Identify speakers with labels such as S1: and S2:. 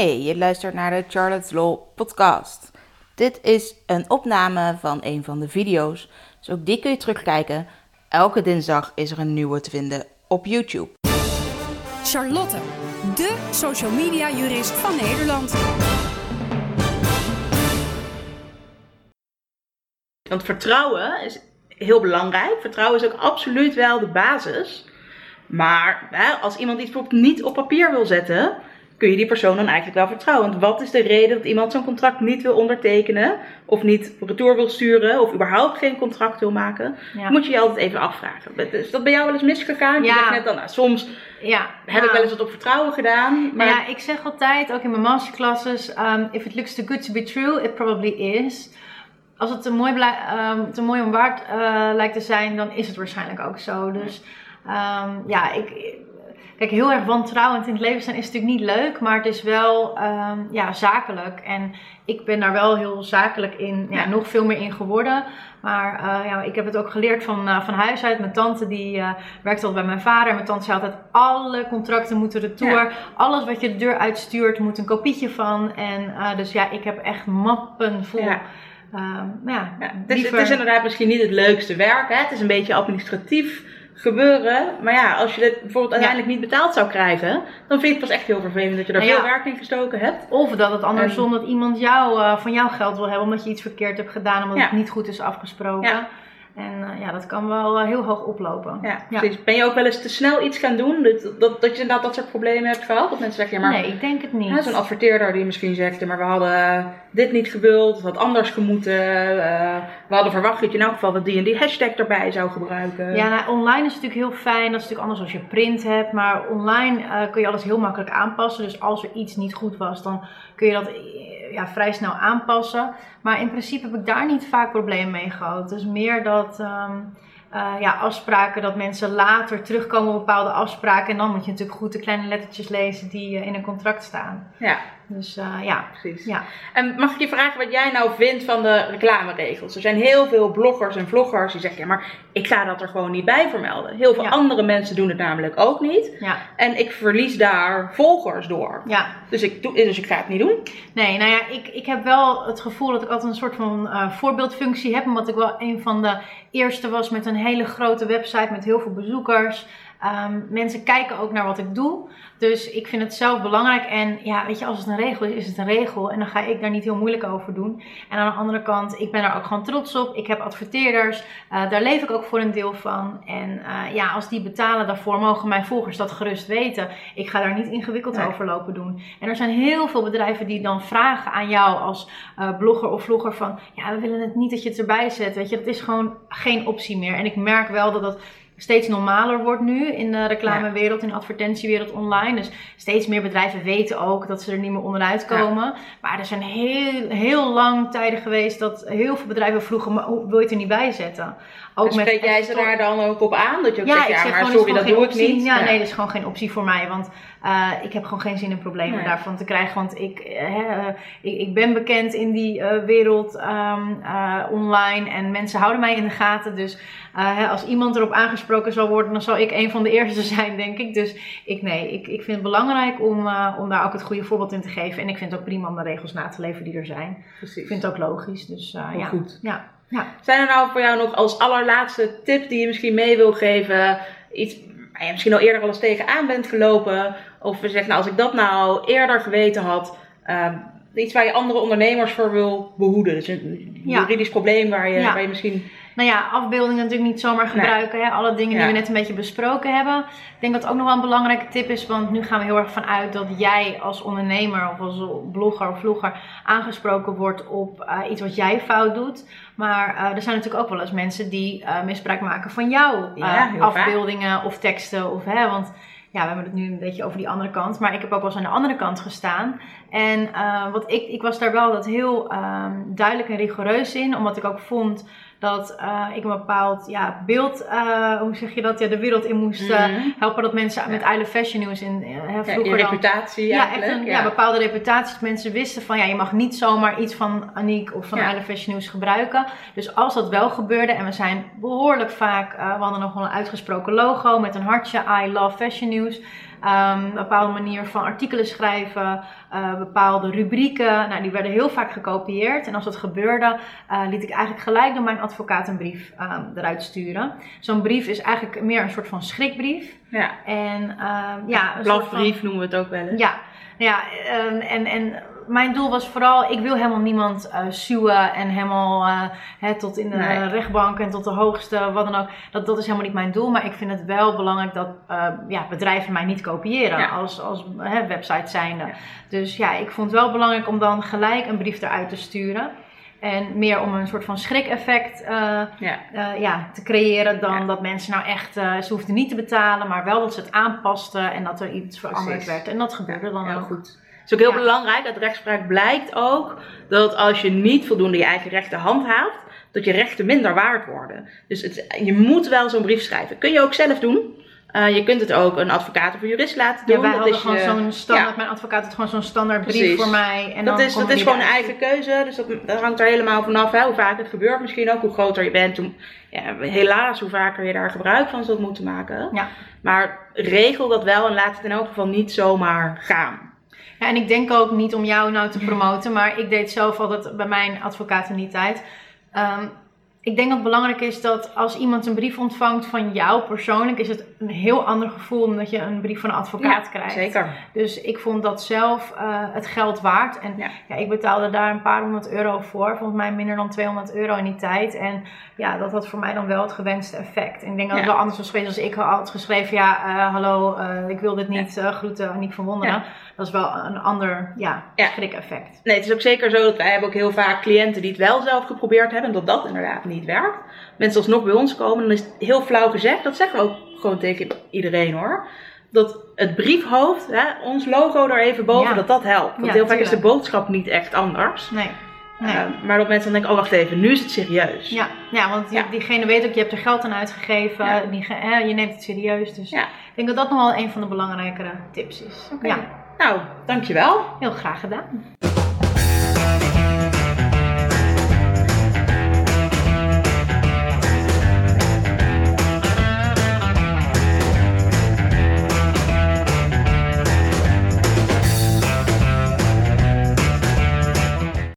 S1: Hey, je luistert naar de Charlotte's Law podcast. Dit is een opname van een van de video's, dus ook die kun je terugkijken. Elke dinsdag is er een nieuwe te vinden op YouTube.
S2: Charlotte, de social media jurist van Nederland.
S1: Want vertrouwen is heel belangrijk. Vertrouwen is ook absoluut wel de basis. Maar hè, als iemand iets bijvoorbeeld niet op papier wil zetten, kun je die persoon dan eigenlijk wel vertrouwen. Want wat is de reden dat iemand zo'n contract niet wil ondertekenen, of niet retour wil sturen, of überhaupt geen contract wil maken?
S3: Ja.
S1: Moet je je altijd even afvragen. Is dat bij jou wel eens misgegaan? Je
S3: Ja.
S1: zegt net dan, nou, soms
S3: Ja,
S1: heb ik wel eens wat op vertrouwen gedaan. Maar
S3: ja, ik zeg altijd, ook in mijn masterclasses, um, if it looks too good to be true, it probably is. Als het te mooi, ehm, te mooi om waard eh, lijkt te zijn, dan is het waarschijnlijk ook zo. Dus ja, ik, kijk, heel erg wantrouwend in het leven zijn is natuurlijk niet leuk, maar het is wel ehm, ja, zakelijk. En ik ben daar wel heel zakelijk in, ja,
S1: Ja.
S3: nog veel meer in geworden. Maar eh, ja, ik heb het ook geleerd van, eh, van huis uit. Mijn tante die eh, werkte altijd bij mijn vader. En mijn tante zei altijd, alle contracten moeten retour.
S1: Ja.
S3: Alles wat je de deur uitstuurt, moet een kopietje van. En dus ja, ik heb echt mappen vol.
S1: Ja.
S3: Ehm, ja,
S1: Ja, het, is,
S3: liever-
S1: het is inderdaad misschien niet het leukste werk. Hè? Het is een beetje administratief gebeuren. Maar ja, als je dit bijvoorbeeld uiteindelijk niet betaald zou krijgen, dan vind je het pas echt heel vervelend dat je daar
S3: Nou ja.
S1: veel werk in gestoken hebt.
S3: Of dat het andersom, dat iemand jou, eh, van jouw geld wil hebben omdat je iets verkeerd hebt gedaan, omdat
S1: Ja.
S3: het niet goed is afgesproken.
S1: Ja.
S3: En eh, ja, dat kan wel eh, heel hoog oplopen.
S1: Ja, precies. Ben je ook wel eens te snel iets gaan doen? Dat, dat, dat je inderdaad dat soort problemen hebt gehad? Dat mensen zeggen, ja maar
S3: Nee, ik denk het niet.
S1: hè, zo'n adverteerder die misschien zegt, ja, maar we hadden dit niet gewild, het had anders gemoeten. eh, we hadden verwacht dat je in elk geval wat die en die hashtag erbij zou gebruiken.
S3: Ja, nou, online is het natuurlijk heel fijn. Dat is natuurlijk anders als je print hebt. Maar online eh, kun je alles heel makkelijk aanpassen. Dus als er iets niet goed was, dan kun je dat eh, ja, vrij snel aanpassen. Maar in principe heb ik daar niet vaak problemen mee gehad. Dus meer dat ehm, eh, ja, afspraken, dat mensen later terugkomen op bepaalde afspraken. En dan moet je natuurlijk goed de kleine lettertjes lezen die eh, in een contract staan.
S1: ja
S3: Dus eh, ja.
S1: precies.
S3: Ja.
S1: En mag ik je vragen wat jij nou vindt van de reclameregels? Er zijn heel veel bloggers en vloggers die zeggen, ja maar ik ga dat er gewoon niet bij vermelden. Heel veel
S3: Ja.
S1: andere mensen doen het namelijk ook niet.
S3: Ja,
S1: En ik verlies daar volgers door.
S3: ja.
S1: Dus ik, doe, dus ik ga het niet doen.
S3: Nee, nou ja, ik, ik heb wel het gevoel dat ik altijd een soort van eh, voorbeeldfunctie heb. Omdat ik wel een van de eerste was met een hele grote website met heel veel bezoekers. Ehm, mensen kijken ook naar wat ik doe. Dus ik vind het zelf belangrijk. En ja, weet je, als het een regel is, is het een regel. En dan ga ik daar niet heel moeilijk over doen. En aan de andere kant, ik ben daar ook gewoon trots op. Ik heb adverteerders. eh, daar leef ik ook voor een deel van. En eh, ja, als die betalen daarvoor, mogen mijn volgers dat gerust weten. Ik ga daar niet ingewikkeld
S1: Nee.
S3: over lopen doen. En er zijn heel veel bedrijven die dan vragen aan jou als eh, blogger of vlogger van... Ja, we willen het niet dat je het erbij zet. Weet je, dat is gewoon geen optie meer. En ik merk wel dat dat steeds normaler wordt nu in de reclamewereld, in de advertentiewereld online. Dus steeds meer bedrijven weten ook dat ze er niet meer onderuit komen. Maar er zijn heel, heel lang tijden geweest dat heel veel bedrijven vroegen, maar hoe wil je het er niet bij zetten? Ook
S1: En spreek jij ze daar dan ook op aan? Dat je ook
S3: ja,
S1: zegt,
S3: ik
S1: ja
S3: zeg
S1: maar
S3: gewoon,
S1: sorry, dat doe ik niet.
S3: Ja, nee, dat is gewoon geen optie voor mij. Want eh, ik heb gewoon geen zin in problemen
S1: Nee.
S3: daarvan te krijgen. Want ik, eh, eh, ik, ik ben bekend in die wereld ehm, eh, online. En mensen houden mij in de gaten. Dus hè, als iemand erop aangesproken zal worden, dan zal ik een van de eerste zijn, denk ik. Dus ik, nee, ik, ik vind het belangrijk om, om daar ook het goede voorbeeld in te geven. En ik vind het ook prima om de regels na te leven die er zijn. Ik vind het ook logisch. Dus ja.
S1: goed.
S3: Ja. ja.
S1: Zijn er nou voor jou nog als allerlaatste tip die je misschien mee wil geven? Iets waar je misschien al eerder wel eens tegenaan bent gelopen? Of we zeggen, nou, als ik dat nou eerder geweten had. ehm, iets waar je andere ondernemers voor wil behoeden. Dus een
S3: Ja.
S1: juridisch probleem waar je,
S3: Ja.
S1: waar je misschien...
S3: Nou ja, afbeeldingen natuurlijk niet zomaar gebruiken. Hè? Alle dingen
S1: Ja.
S3: die we net een beetje besproken hebben. Ik denk dat het ook nog wel een belangrijke tip is. Want nu gaan we heel erg vanuit dat jij als ondernemer of als blogger of vlogger aangesproken wordt op eh, iets wat jij fout doet. Maar eh, er zijn natuurlijk ook wel eens mensen die eh, misbruik maken van jouw
S1: Ja, vaak.
S3: afbeeldingen of teksten. Of, hè, want ja, we hebben het nu een beetje over die andere kant. Maar ik heb ook wel eens aan de andere kant gestaan. En wat ik, ik was daar wel dat heel ehm, duidelijk en rigoureus in. Omdat ik ook vond dat eh, ik een bepaald ja, beeld, eh, hoe zeg je dat, ja, de wereld in moest eh,
S1: Mhm.
S3: helpen. Dat mensen met I Love Fashion News in,
S1: Ja,
S3: vroeger
S1: je
S3: dan-
S1: reputatie
S3: ja, echt een ja. bepaalde reputatie. Dat mensen wisten van ja, je mag niet zomaar iets van Aniek of van
S1: Ja.
S3: I Love Fashion News gebruiken. Dus als dat wel gebeurde en we zijn behoorlijk vaak, we hadden nog wel een uitgesproken logo met een hartje I Love Fashion News. Ehm, een bepaalde manier van artikelen schrijven, uh, bepaalde rubrieken. Nou, die werden heel vaak gekopieerd. En als dat gebeurde, uh, liet ik eigenlijk gelijk door mijn advocaat een brief um, eruit sturen. Zo'n brief is eigenlijk meer een soort van schrikbrief.
S1: Ja.
S3: En um, ja,
S1: een van... noemen we het ook wel eens.
S3: Ja, ja en, en mijn doel was vooral, ik wil helemaal niemand uh, suwen en helemaal uh, tot in de nee. rechtbank en tot de hoogste, wat dan ook. Dat, dat is helemaal niet mijn doel, maar ik vind het wel belangrijk dat uh, ja, bedrijven mij niet kopiëren als, als website zijnde. Ja. Dus ja, ik vond het wel belangrijk om dan gelijk een brief eruit te sturen. En meer om een soort van schrik-effect ja. ja. te creëren dan dat mensen nou echt, ze hoefden niet te betalen, maar wel dat ze het aanpasten en dat er iets veranderd werd. En dat gebeurde dan ook.
S1: goed is ook heel belangrijk. Uit rechtspraak blijkt ook dat als je niet voldoende je eigen rechten handhaaft, dat je rechten minder waard worden. Dus het, je moet wel zo'n brief schrijven. Kun je ook zelf doen. Uh, je kunt het ook een advocaat of een jurist laten doen.
S3: Ja, wij dat hadden gewoon zo'n standaard, ja. mijn advocaat had gewoon zo'n standaard brief Precies. voor mij.
S1: En dat dan is, dat is gewoon een eigen keuze, dus dat, dat hangt er helemaal vanaf hè, hoe vaak het gebeurt. Misschien ook hoe groter je bent, hoe, ja, helaas hoe vaker je daar gebruik van zult moeten maken.
S3: Ja.
S1: Maar regel dat wel en laat het in elk geval niet zomaar gaan.
S3: Ja, en ik denk ook niet om jou nou te promoten, maar ik deed zelf altijd bij mijn advocaat in die tijd. Um, ik denk dat het belangrijk is dat als iemand een brief ontvangt van jou persoonlijk, is het een heel ander gevoel dan dat je een brief van een advocaat
S1: ja,
S3: krijgt.
S1: Zeker.
S3: Dus ik vond dat zelf uh, het geld waard. En ja. ja. ik betaalde daar een paar honderd euro voor. Volgens mij minder dan 200 euro in die tijd. En ja, dat had voor mij dan wel het gewenste effect. En ik denk dat het wel anders was geweest als ik had geschreven: ja, uh, hallo, uh, ik wil dit niet groeten, niet verwonderen. Dat is wel een ander ja, schrik-effect.
S1: Nee, het is ook zeker zo dat wij hebben ook heel vaak cliënten die het wel zelf geprobeerd hebben. En dat dat inderdaad niet werkt. Mensen alsnog bij ons komen, dan is het heel flauw gezegd. Dat zeggen we ook gewoon tegen iedereen hoor. Dat het briefhoofd, hè, ons logo er even boven, ja. dat dat helpt. Want
S3: Ja,
S1: heel vaak is de boodschap niet echt anders.
S3: Nee. nee.
S1: Eh, maar dat mensen dan denken, oh wacht even, nu is het serieus.
S3: ja, ja, want
S1: Ja.
S3: diegene weet ook, je hebt er geld aan uitgegeven. Die, hè, je neemt het serieus. Dus
S1: Ja.
S3: ik denk dat dat nog wel een van de belangrijkere tips is.
S1: Oké.
S3: Ja,
S1: Nou, dankjewel.
S3: heel graag gedaan.